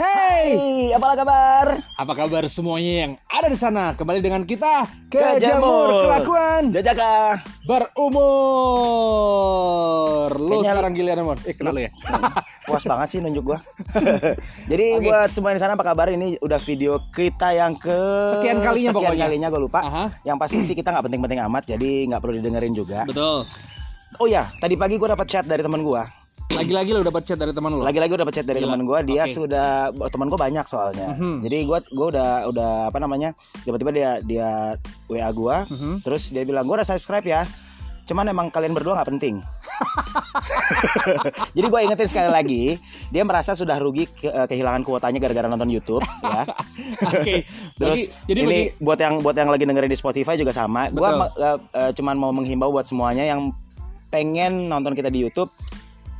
Hai, apa kabar? Apa kabar semuanya yang ada di sana? Kembali dengan kita Ke Jamur. Kelakuan Jajaka. Berumur. Lu Kayaknya- sekarang giliran Mon. Eh kenal lu ya? Puas banget sih nunjuk gua. Jadi Oke. buat semua di sana apa kabar? Ini udah video kita yang ke Sekian kalinya sekian pokoknya. kalinya gue lupa. Aha. Yang pasti sih kita nggak penting-penting amat, jadi nggak perlu didengerin juga. Betul. Oh ya, tadi pagi gue dapat chat dari teman gua. Lagi-lagi lu dapat chat dari teman lu. Lagi-lagi gue dapat chat dari teman gua. Dia Oke. sudah teman gua banyak soalnya. Mhm. Jadi gua gua udah udah apa namanya? Tiba-tiba dia dia WA gua, Mhm. terus dia bilang gua udah subscribe ya. Cuman emang kalian berdua nggak penting. Jadi gue ingetin sekali lagi, dia merasa sudah rugi ke- eh, kehilangan kuotanya gara-gara nonton YouTube, ya. Oke. Terus Bagi- jadi ini bagi buat yang buat yang lagi dengerin di Spotify juga sama. Betul. ma- eh, eh, cuman mau menghimbau buat semuanya yang pengen nonton kita di YouTube,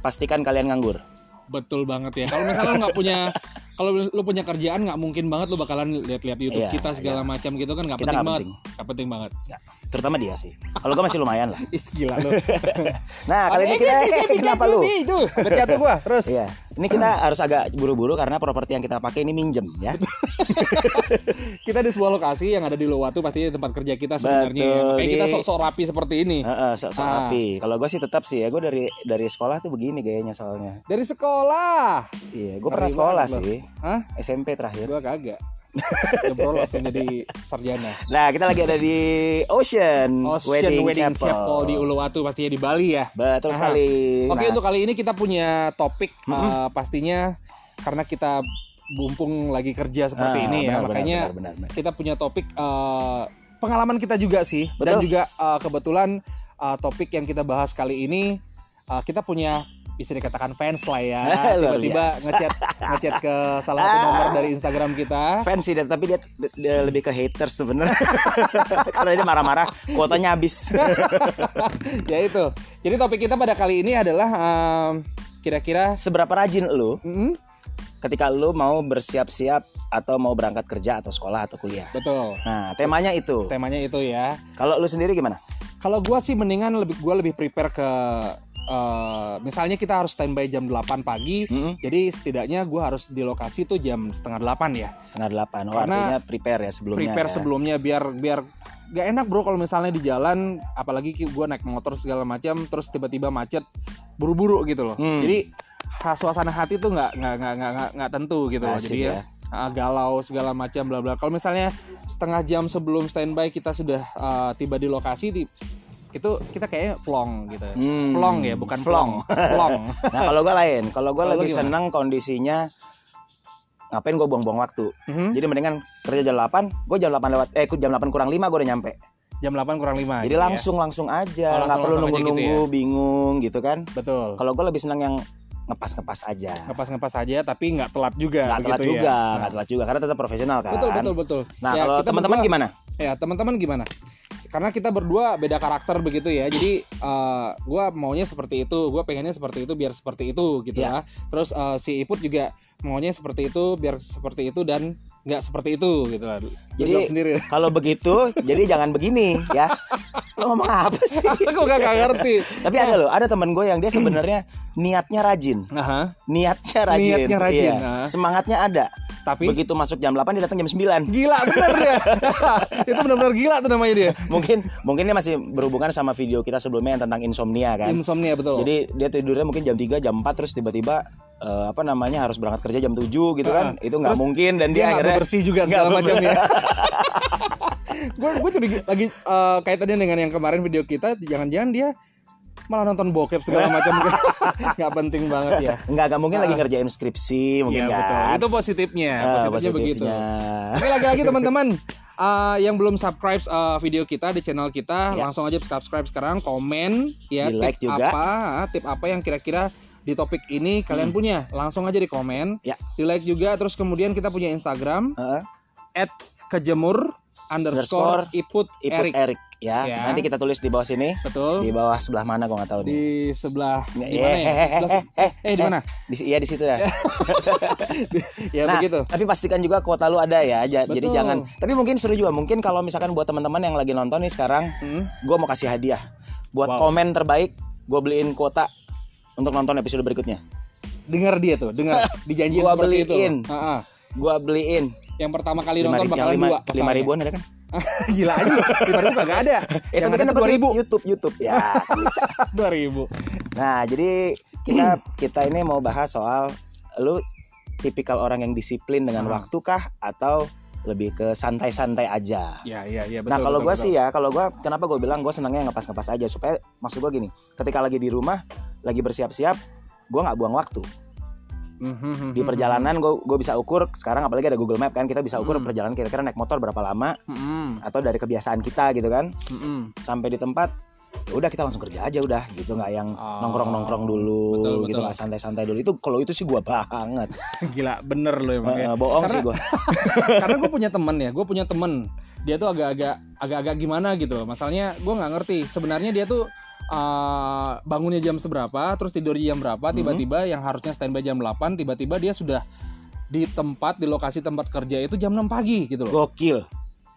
pastikan kalian nganggur. betul banget ya. Kalau misalnya lu nggak punya kalau lu punya kerjaan nggak mungkin banget lu bakalan lihat-lihat YouTube Iya, kita segala macam gitu kan nggak penting nggak banget. penting. Nggak penting banget. Ya, terutama dia sih. Kalau gue masih lumayan lah. Gila lu. Nah, kali ini kita kenapa lu? Itu, jatuh gua. Terus. Iya, ini kita harus agak buru-buru karena properti yang kita pakai ini minjem ya. kita di sebuah lokasi yang ada di Lowatu pastinya tempat kerja kita sebenarnya. Makanya kita sok-sok rapi seperti ini. Heeh, sok-sok Ah. rapi. Kalau gue sih tetap sih ya, gue dari dari sekolah tuh begini gayanya soalnya. Dari sekolah. Iya, gue pernah sekolah sih. Hah? SMP terakhir. Gua kagak. Jebol langsung jadi sarjana. Nah, kita lagi ada di Ocean, Ocean Wedding, Chapel di Uluwatu pastinya di Bali ya. Betul Aha. sekali. Oke, Nah, untuk kali ini kita punya topik eh, pastinya karena kita bumpung lagi kerja seperti Ah, ini ya, benar, benar, makanya benar, benar, benar. kita punya topik eh, pengalaman kita juga sih dan Betul. juga eh, kebetulan eh, topik yang kita bahas kali ini eh, kita punya bisa dikatakan fans lah ya tiba-tiba ngechat ngechat ke salah satu nomor dari Instagram kita fans sih, tapi dia, dia lebih ke haters sebenarnya. Karena dia marah-marah, kuotanya habis. ya itu jadi topik kita pada kali ini adalah em, kira-kira Seberapa rajin lu Mm, ketika lu mau bersiap-siap atau mau berangkat kerja atau sekolah atau kuliah? betul Nah, temanya itu. temanya itu ya Kalau lu sendiri gimana? Kalau gua sih mendingan lebih gua lebih prepare ke eh, misalnya kita harus standby jam 8 pagi. Mm-mm. Jadi setidaknya gua harus di lokasi tuh jam setengah 8 ya. Setengah delapan. Oh, Karena artinya prepare ya sebelumnya. prepare ya. sebelumnya biar biar gak enak bro kalau misalnya di jalan apalagi gua naik motor segala macam terus tiba-tiba macet buru-buru gitu loh. Hmm. Jadi suasana hati tuh nggak nggak nggak nggak nggak- tentu gitu loh. Jadi ya. ah, galau segala macam bla bla. Kalau misalnya setengah jam sebelum standby kita sudah ah, tiba di lokasi di itu kita kayaknya flong gitu. Hmm. Flong ya, bukan Flong. flong. Nah, kalau gue lain. Kalau gue lebih gimana? seneng kondisinya ngapain gue buang-buang waktu. Mhm. Jadi mendingan kerja jam 8, gue jam 8 lewat eh jam 8 kurang 5 gue udah nyampe. Jam 8 kurang 5. Jadi langsung langsung aja, Oh, nggak langsung- perlu aja nunggu-nunggu, gitu bingung gitu kan. Betul. Kalau gue lebih seneng yang ngepas-ngepas aja. Ngepas-ngepas aja tapi nggak telat juga Nggak telat begitu juga, ya. nggak telat juga karena tetap profesional kan. Betul betul betul. Nah, Ya, kalau teman-teman gimana? Ya teman-teman gimana? Karena kita berdua beda karakter begitu ya. Jadi eh, gua maunya seperti itu, gua pengennya seperti itu biar seperti itu gitu Ya. ya. Terus eh, si Iput juga maunya seperti itu biar seperti itu dan nggak seperti itu gitu lah. Lu Jadi sendiri. kalau begitu, jadi jangan begini ya. Lo ngomong apa sih? Aku gak, gak ngerti. Tapi ada loh, ada teman gue yang dia sebenarnya niatnya rajin. Aha. Niatnya rajin. Niatnya rajin, Iya. ah. Semangatnya ada. Tapi Begitu masuk jam 8 dia datang jam 9. gila bener dia. itu benar-benar gila tuh namanya dia. Mungkin mungkin dia masih berhubungan sama video kita sebelumnya yang tentang insomnia kan. Insomnia betul. Jadi dia tidurnya mungkin jam 3, jam 4 terus tiba-tiba eh, apa namanya harus berangkat kerja jam 7 gitu kan. Itu nggak mungkin dan dia dia, akhirnya bersih juga segala macam ya. gue gue tuh lagi eh, kaitannya dengan yang kemarin video kita jangan-jangan dia malah nonton bokep segala macam nggak penting banget ya Nggak, nggak mungkin lagi ngerjain skripsi mungkin Iya kan. betul itu positifnya Ah, positifnya, positifnya. begitu Oke lagi-lagi teman-teman eh, yang belum subscribe eh, video kita di channel kita Ya. langsung aja subscribe sekarang komen ya Di like tip juga. apa tip apa yang kira-kira di topik ini kalian punya langsung aja di komen Ya. di like juga terus kemudian kita punya Instagram at kejemur underscore iput, Iput Erik Erik ya. Ya. Nanti kita tulis di bawah sini. betul Di bawah sebelah mana gua nggak tahu nih. di sebelah di Eh, mana ya eh, eh, Sebelah- eh, eh, eh di mana Di, iya di situ ya. ya nah, begitu tapi pastikan juga kuota lu ada ya. Jadi Betul. jangan. Tapi mungkin seru juga. Mungkin kalau misalkan buat teman-teman yang lagi nonton nih sekarang, Hmm. gue mau kasih hadiah. Buat Wow. komen terbaik, gue beliin kuota untuk nonton episode berikutnya. dengar dia tuh, dengar dijanjiin Gua seperti itu. beliin. Heeh. Gua beliin Yang pertama kali nonton bakalan lima, dua. lima ribuan ada kan? Gila aja. Lima ribu kagak ada. Eh Yang kan ada dapat dua ribu. YouTube YouTube ya. Dua ribu. nah jadi kita kita ini mau bahas soal lu tipikal orang yang disiplin dengan Hmm. waktu kah atau lebih ke santai-santai aja. Ya, iya, iya betul. nah kalau gue sih ya, kalau gue kenapa gue bilang gue senangnya ngepas-ngepas aja supaya maksud gue gini, ketika lagi di rumah, lagi bersiap-siap, gue nggak buang waktu Mhm, di mhm, perjalanan gue gue bisa ukur sekarang apalagi ada Google Map kan kita bisa ukur Hmm. perjalanan kira-kira naik motor berapa lama mhm, atau dari kebiasaan kita gitu kan mhm. sampai di tempat ya udah kita langsung kerja aja udah gitu. Nggak yang Oh, nongkrong nongkrong dulu betul, gitu. betul. nggak santai-santai dulu. Itu kalau itu sih gue banget. Gila, bener lo emang ya. Bohong Karena- sih gue karena gue punya temen ya gue punya temen. Dia tuh agak-agak agak-agak gimana gitu loh. Masalahnya gue nggak ngerti. Sebenarnya dia tuh uh, bangunnya jam seberapa terus tidur jam berapa tiba-tiba yang harusnya standby jam 8 tiba-tiba dia sudah di tempat di lokasi tempat kerja itu jam 6 pagi gitu loh. Gokil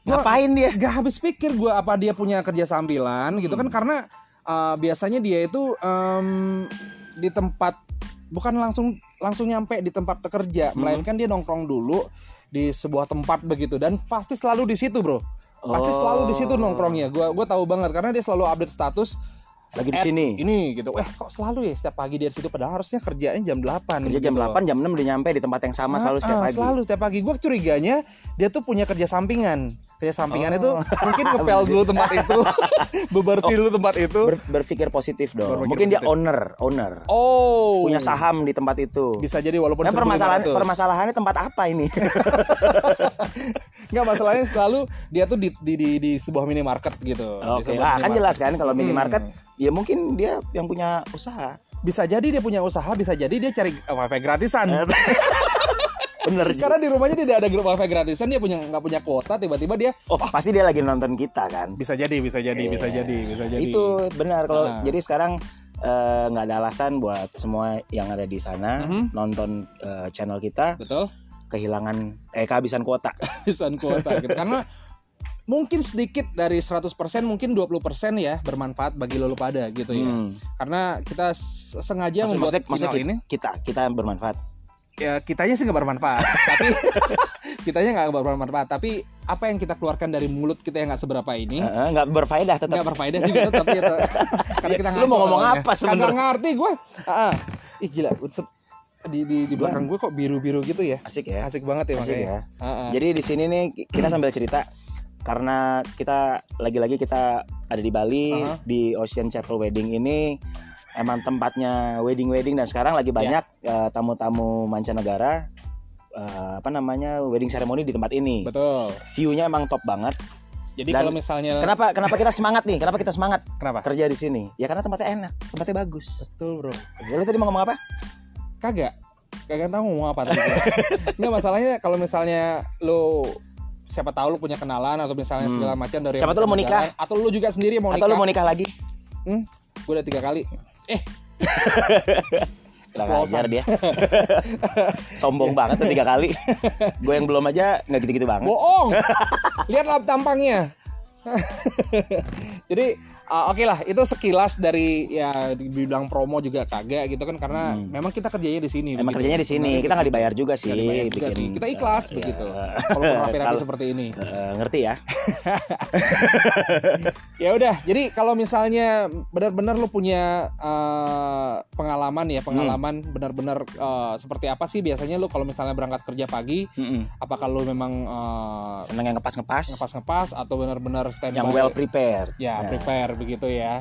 Gua- ngapain dia? gak habis pikir gue apa dia punya kerja sambilan gitu kan karena uh, biasanya dia itu em, di tempat bukan langsung langsung nyampe di tempat kerja melainkan dia nongkrong dulu di sebuah tempat begitu dan pasti selalu di situ bro. Pasti Oh. selalu di situ nongkrongnya. Gue gue tahu banget karena dia selalu update status lagi di sini ini gitu eh kok selalu ya setiap pagi dia di situ padahal harusnya kerjanya jam 8 kerja jam 8 jam 6 udah nyampe di tempat yang sama selalu setiap Ah, ah, pagi Selalu setiap pagi. Gue curiganya dia tuh punya kerja sampingan. Kerja sampingan Oh. itu mungkin ngepel dulu tempat itu, bebersih dulu tempat itu. Ber- berpikir positif dong Berpikir mungkin dia positif. owner owner oh. punya saham di tempat itu Bisa jadi walaupun Nah, permasalahan 1.500. permasalahannya tempat apa ini? Nggak masalahnya selalu dia tuh di di di, di sebuah minimarket gitu. Oke, sebuah ah, kan jelas kan kalau minimarket Hmm. ya mungkin dia yang punya usaha. Bisa jadi dia punya usaha, bisa jadi dia cari wifi gratisan. Bener. Karena di rumahnya tidak ada grup wifi gratisan, dia punya nggak punya kuota, tiba-tiba dia oh, pasti dia lagi nonton kita kan. bisa jadi, bisa jadi, bisa Iya. jadi, bisa jadi. Itu benar kalau Nah. jadi sekarang eh, nggak ada alasan buat semua yang ada di sana Mhm. nonton eh, channel kita betul. Kehilangan eh kehabisan kuota. kehabisan kuota gitu. Karena mungkin sedikit dari 100% mungkin 20% ya bermanfaat bagi lo pada gitu ya. Hmm. Karena kita sengaja Maksud, membuat maksudnya, maksudnya channel kita, ini kita kita bermanfaat. ya kitanya sih nggak bermanfaat, tapi kitanya nggak bermanfaat, tapi apa yang kita keluarkan dari mulut kita yang nggak seberapa ini nggak berfaedah tetap. nggak berfaedah juga tetap ya karena kita Lu mau ngomong apa sebenarnya? Kagak ngerti gue ih gila di di, di belakang gue kok biru biru gitu ya Asik ya. asik banget ya Asik makanya ya. Heeh. Jadi di sini nih kita sambil cerita karena kita lagi-lagi kita ada di Bali Aha. di Ocean Chapel Wedding ini emang tempatnya wedding-wedding dan sekarang lagi banyak eh, tamu-tamu mancanegara eh, apa namanya wedding ceremony di tempat ini. betul View-nya emang top banget. jadi Dan kalau misalnya Kenapa kenapa kita semangat nih? Kenapa kita semangat kenapa kerja di sini? Ya karena tempatnya enak, tempatnya bagus. betul bro Ya, tadi mau ngomong apa? Kagak kagak tahu mau apa tadi nggak masalahnya kalau misalnya lo siapa tahu lo punya kenalan atau misalnya Hmm. segala macam dari Siapa tahu lo mau nikah. atau lo juga sendiri mau Atau nikah lu mau nikah lagi? hmm, gue udah tiga kali eh Kurang ajar dia. Sombong banget tuh tiga kali. Gue yang belum aja nggak gitu-gitu banget. bohong lihatlah tampangnya jadi uh, oke lah itu sekilas dari ya dibilang promo juga kagak gitu kan karena memang kita kerjanya di sini Hmm. Emang begitu. kerjanya di sini, kita nggak dibayar juga sih. Dibayar juga bikin, sih. kita ikhlas eh, begitu ya. kalau rapi-rapi Kalau- seperti ini Eh, ngerti ya? ya udah jadi kalau misalnya benar-benar lu punya eh, pengalaman ya pengalaman benar-benar eh, seperti apa sih biasanya lu kalau misalnya berangkat kerja pagi Mm-mm. apakah lu memang eh, Seneng yang ngepas-ngepas, ngepas-ngepas atau benar-benar standby yang well prepared. ya Nah, prepare begitu ya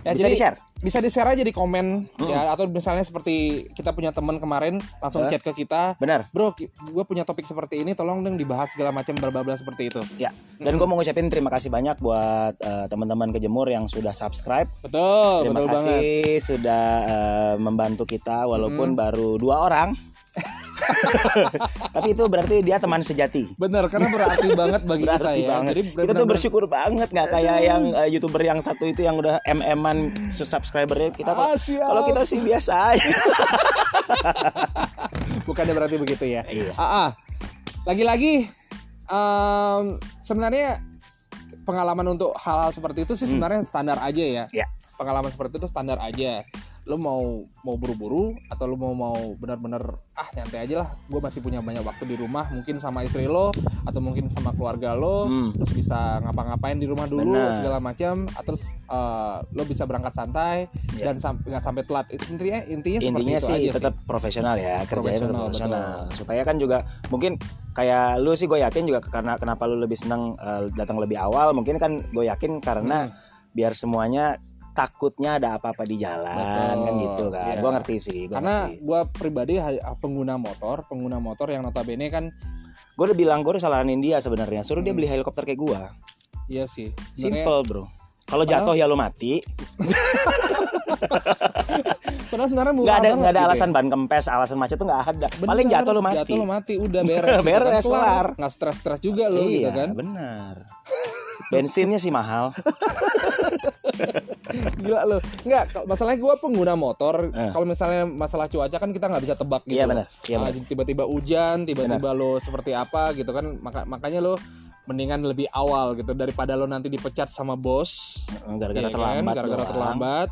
Ya, Bisa di-share? bisa di share aja di komen ya atau misalnya seperti kita punya teman kemarin langsung Eh? chat ke kita Benar. bro gue punya topik seperti ini tolong dong dibahas segala macam berbabla seperti itu Ya. Dan gue mau ngucapin terima kasih banyak buat eh, teman-teman kejemur yang sudah subscribe. betul Terima betul kasih banget sudah eh, membantu kita walaupun baru dua orang. Tapi itu berarti dia teman sejati. bener karena berarti banget bagi kita Berarti ya banget. jadi kita tuh bersyukur banget nggak kayak yang eh, youtuber yang satu itu yang udah mm-an subscribernya kita kalau- Ah, kalau kita sih biasa aja. bukannya berarti begitu ya Iya. Ah, ah. lagi-lagi em, sebenarnya pengalaman untuk hal-hal seperti itu sih sebenarnya standar aja ya Ya. pengalaman seperti itu standar aja lo mau mau buru-buru atau lo mau mau benar-benar ah nyantai aja lah gue masih punya banyak waktu di rumah mungkin sama istri lo atau mungkin sama keluarga lo Hmm. terus bisa ngapa-ngapain di rumah dulu Benar. segala macam atau terus eh, lo bisa berangkat santai Iya. dan sam- nggak sampai telat intinya intinya seperti intinya itu sih aja tetap profesional ya kerjanya tetap Profesional, profesional supaya kan juga mungkin kayak lu sih gue yakin juga karena kenapa lu lebih senang eh, datang lebih awal mungkin kan gue yakin karena Hmm. biar semuanya takutnya ada apa-apa di jalan Betul, kan gitu kan iya. gue ngerti sih gua karena ngerti. gue pribadi ha- pengguna motor pengguna motor yang notabene kan gue udah bilang gue udah salahin dia sebenarnya suruh dia Hmm. beli helikopter kayak gue iya sih Sebenarnya- simple bro kalau jatuh ya lu mati padahal sebenarnya nggak ada nggak ada gitu ya. alasan ban kempes alasan macet tuh nggak ada Bener, paling jatuh lu mati Jatuh lu mati, udah beres. gitu Beres, kan. kelar. Nggak stres-stres juga lo iya gitu kan. benar bensinnya sih mahal Gila lo. Enggak, kalau- masalahnya gua pengguna motor, Eh. kalau misalnya masalah cuaca kan kita nggak bisa tebak gitu. Iya, benar. Iya, Ah, benar. tiba-tiba hujan, tiba-tiba lo seperti apa gitu kan. Maka, makanya lo mendingan lebih awal gitu daripada lo nanti dipecat sama bos. gara-gara Iya kan? terlambat Gara-gara doang. terlambat.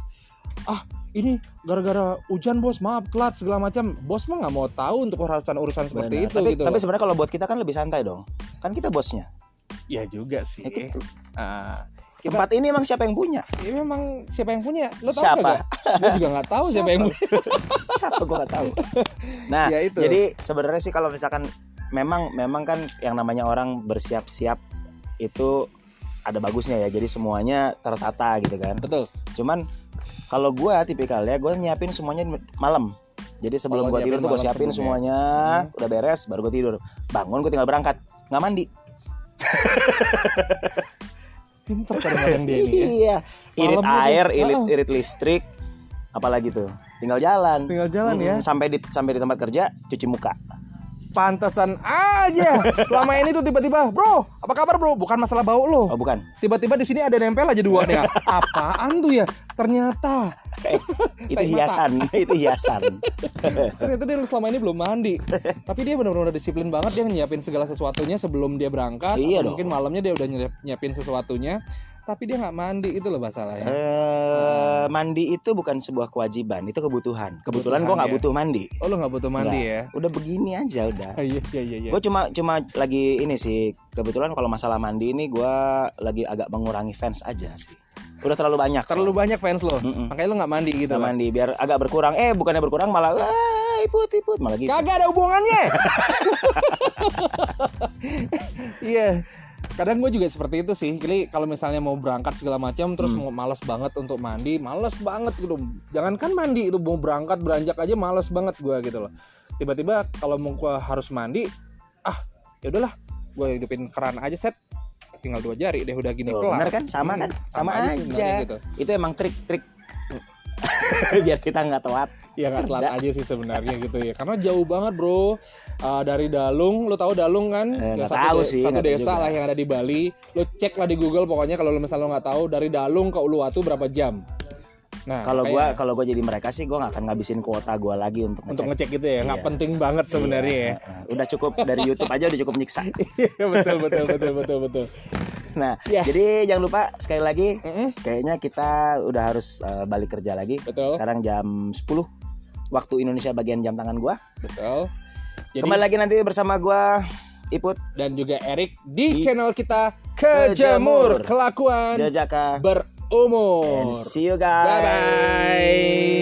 Ah, ini gara-gara hujan bos, maaf telat segala macam. Bos mah nggak mau tahu untuk urusan-urusan seperti Benar. itu tapi, gitu. tapi sebenarnya kalau buat kita kan lebih santai dong kan kita bosnya Ya juga sih. Ya, gitu. Kita tempat ini emang siapa yang punya ini memang siapa yang punya? Lo tahu Siapa? nggak? Gue juga nggak tahu siapa yang punya. siapa gue gak tahu nah Ya, itu. jadi sebenarnya sih kalau misalkan memang memang kan yang namanya orang bersiap-siap itu ada bagusnya ya jadi semuanya tertata gitu kan Betul. cuman kalau gue tipikalnya gue nyiapin semuanya malam jadi sebelum Oh, gue tidur tuh gue siapin sebelumnya. semuanya udah beres baru gue tidur bangun gue tinggal berangkat nggak mandi Pinter kadang-kadang dia ini ya. iya. Irit air irit irit listrik apalagi tuh. Tinggal jalan. Tinggal jalan ya. Mm, sampai di sampai di tempat kerja cuci muka Pantesan aja. Selama ini tuh tiba-tiba, bro, apa kabar bro? Bukan masalah bau lo. oh bukan Tiba-tiba di sini ada nempel aja dua nih. Apaan tuh ya? Ternyata, Eh, itu hiasan itu hiasan ternyata dia selama ini belum mandi. Tapi dia benar-benar disiplin banget dia nyiapin segala sesuatunya sebelum dia berangkat. Iya dong. mungkin malamnya dia udah nyiap- nyiapin sesuatunya. Tapi dia nggak mandi itu loh masalahnya. eh mandi itu bukan sebuah kewajiban itu kebutuhan kebetulan gue nggak ya. butuh mandi Oh lo nggak butuh mandi ya? Nggak. udah begini aja udah Iya iya iya. iya. gue cuma cuma lagi ini sih kebetulan kalau masalah mandi ini gue lagi agak mengurangi fans aja sih udah terlalu banyak Terlalu banyak fans lo, Mm-mm. makanya lo nggak mandi gitu. Bang. mandi biar agak berkurang eh bukannya berkurang malah wah iput iput malah gitu Kagak ada hubungannya. Iya. Kadang gue juga seperti itu sih. Jadi kalau misalnya mau berangkat segala macam, terus Hmm. mau males banget untuk mandi, males banget gitu. Jangankan mandi itu mau berangkat beranjak aja males banget gue gitu loh. Tiba-tiba kalau mau gue harus mandi, ah ya udahlah, gue hidupin keran aja set, tinggal dua jari deh udah gini Tuh, kelar. bener kan sama Hmm, kan sama, sih aja, sebenarnya gitu. itu emang trik-trik biar kita nggak telat Ya nggak telat aja sih sebenarnya gitu ya. Karena jauh banget bro. Uh, dari Dalung, lo tahu Dalung kan? Eh, Ya, nggak tahu sih, Satu desa juga. lah yang ada di Bali. Lo cek lah di Google pokoknya kalau lo misalnya lo nggak tahu dari Dalung ke Uluwatu berapa jam. Nah, kalau gua kalau gua jadi mereka sih gua nggak akan ngabisin kuota gua lagi untuk untuk ngecek ngecek gitu ya, nggak Iya. penting banget sebenarnya ya. Heeh. udah cukup dari YouTube aja udah cukup nyiksa Iya betul betul betul betul betul. Nah Iya. jadi jangan lupa sekali lagi Mm-mm, kayaknya kita udah harus eh, balik kerja lagi Betul. sekarang jam 10 waktu Indonesia bagian jam tangan gua betul. Jadi, kembali lagi nanti bersama gua Iput dan juga Erik di, Di- channel kita. Kejamur Kelakuan Jajaka Berumur. and see you guys Bye bye.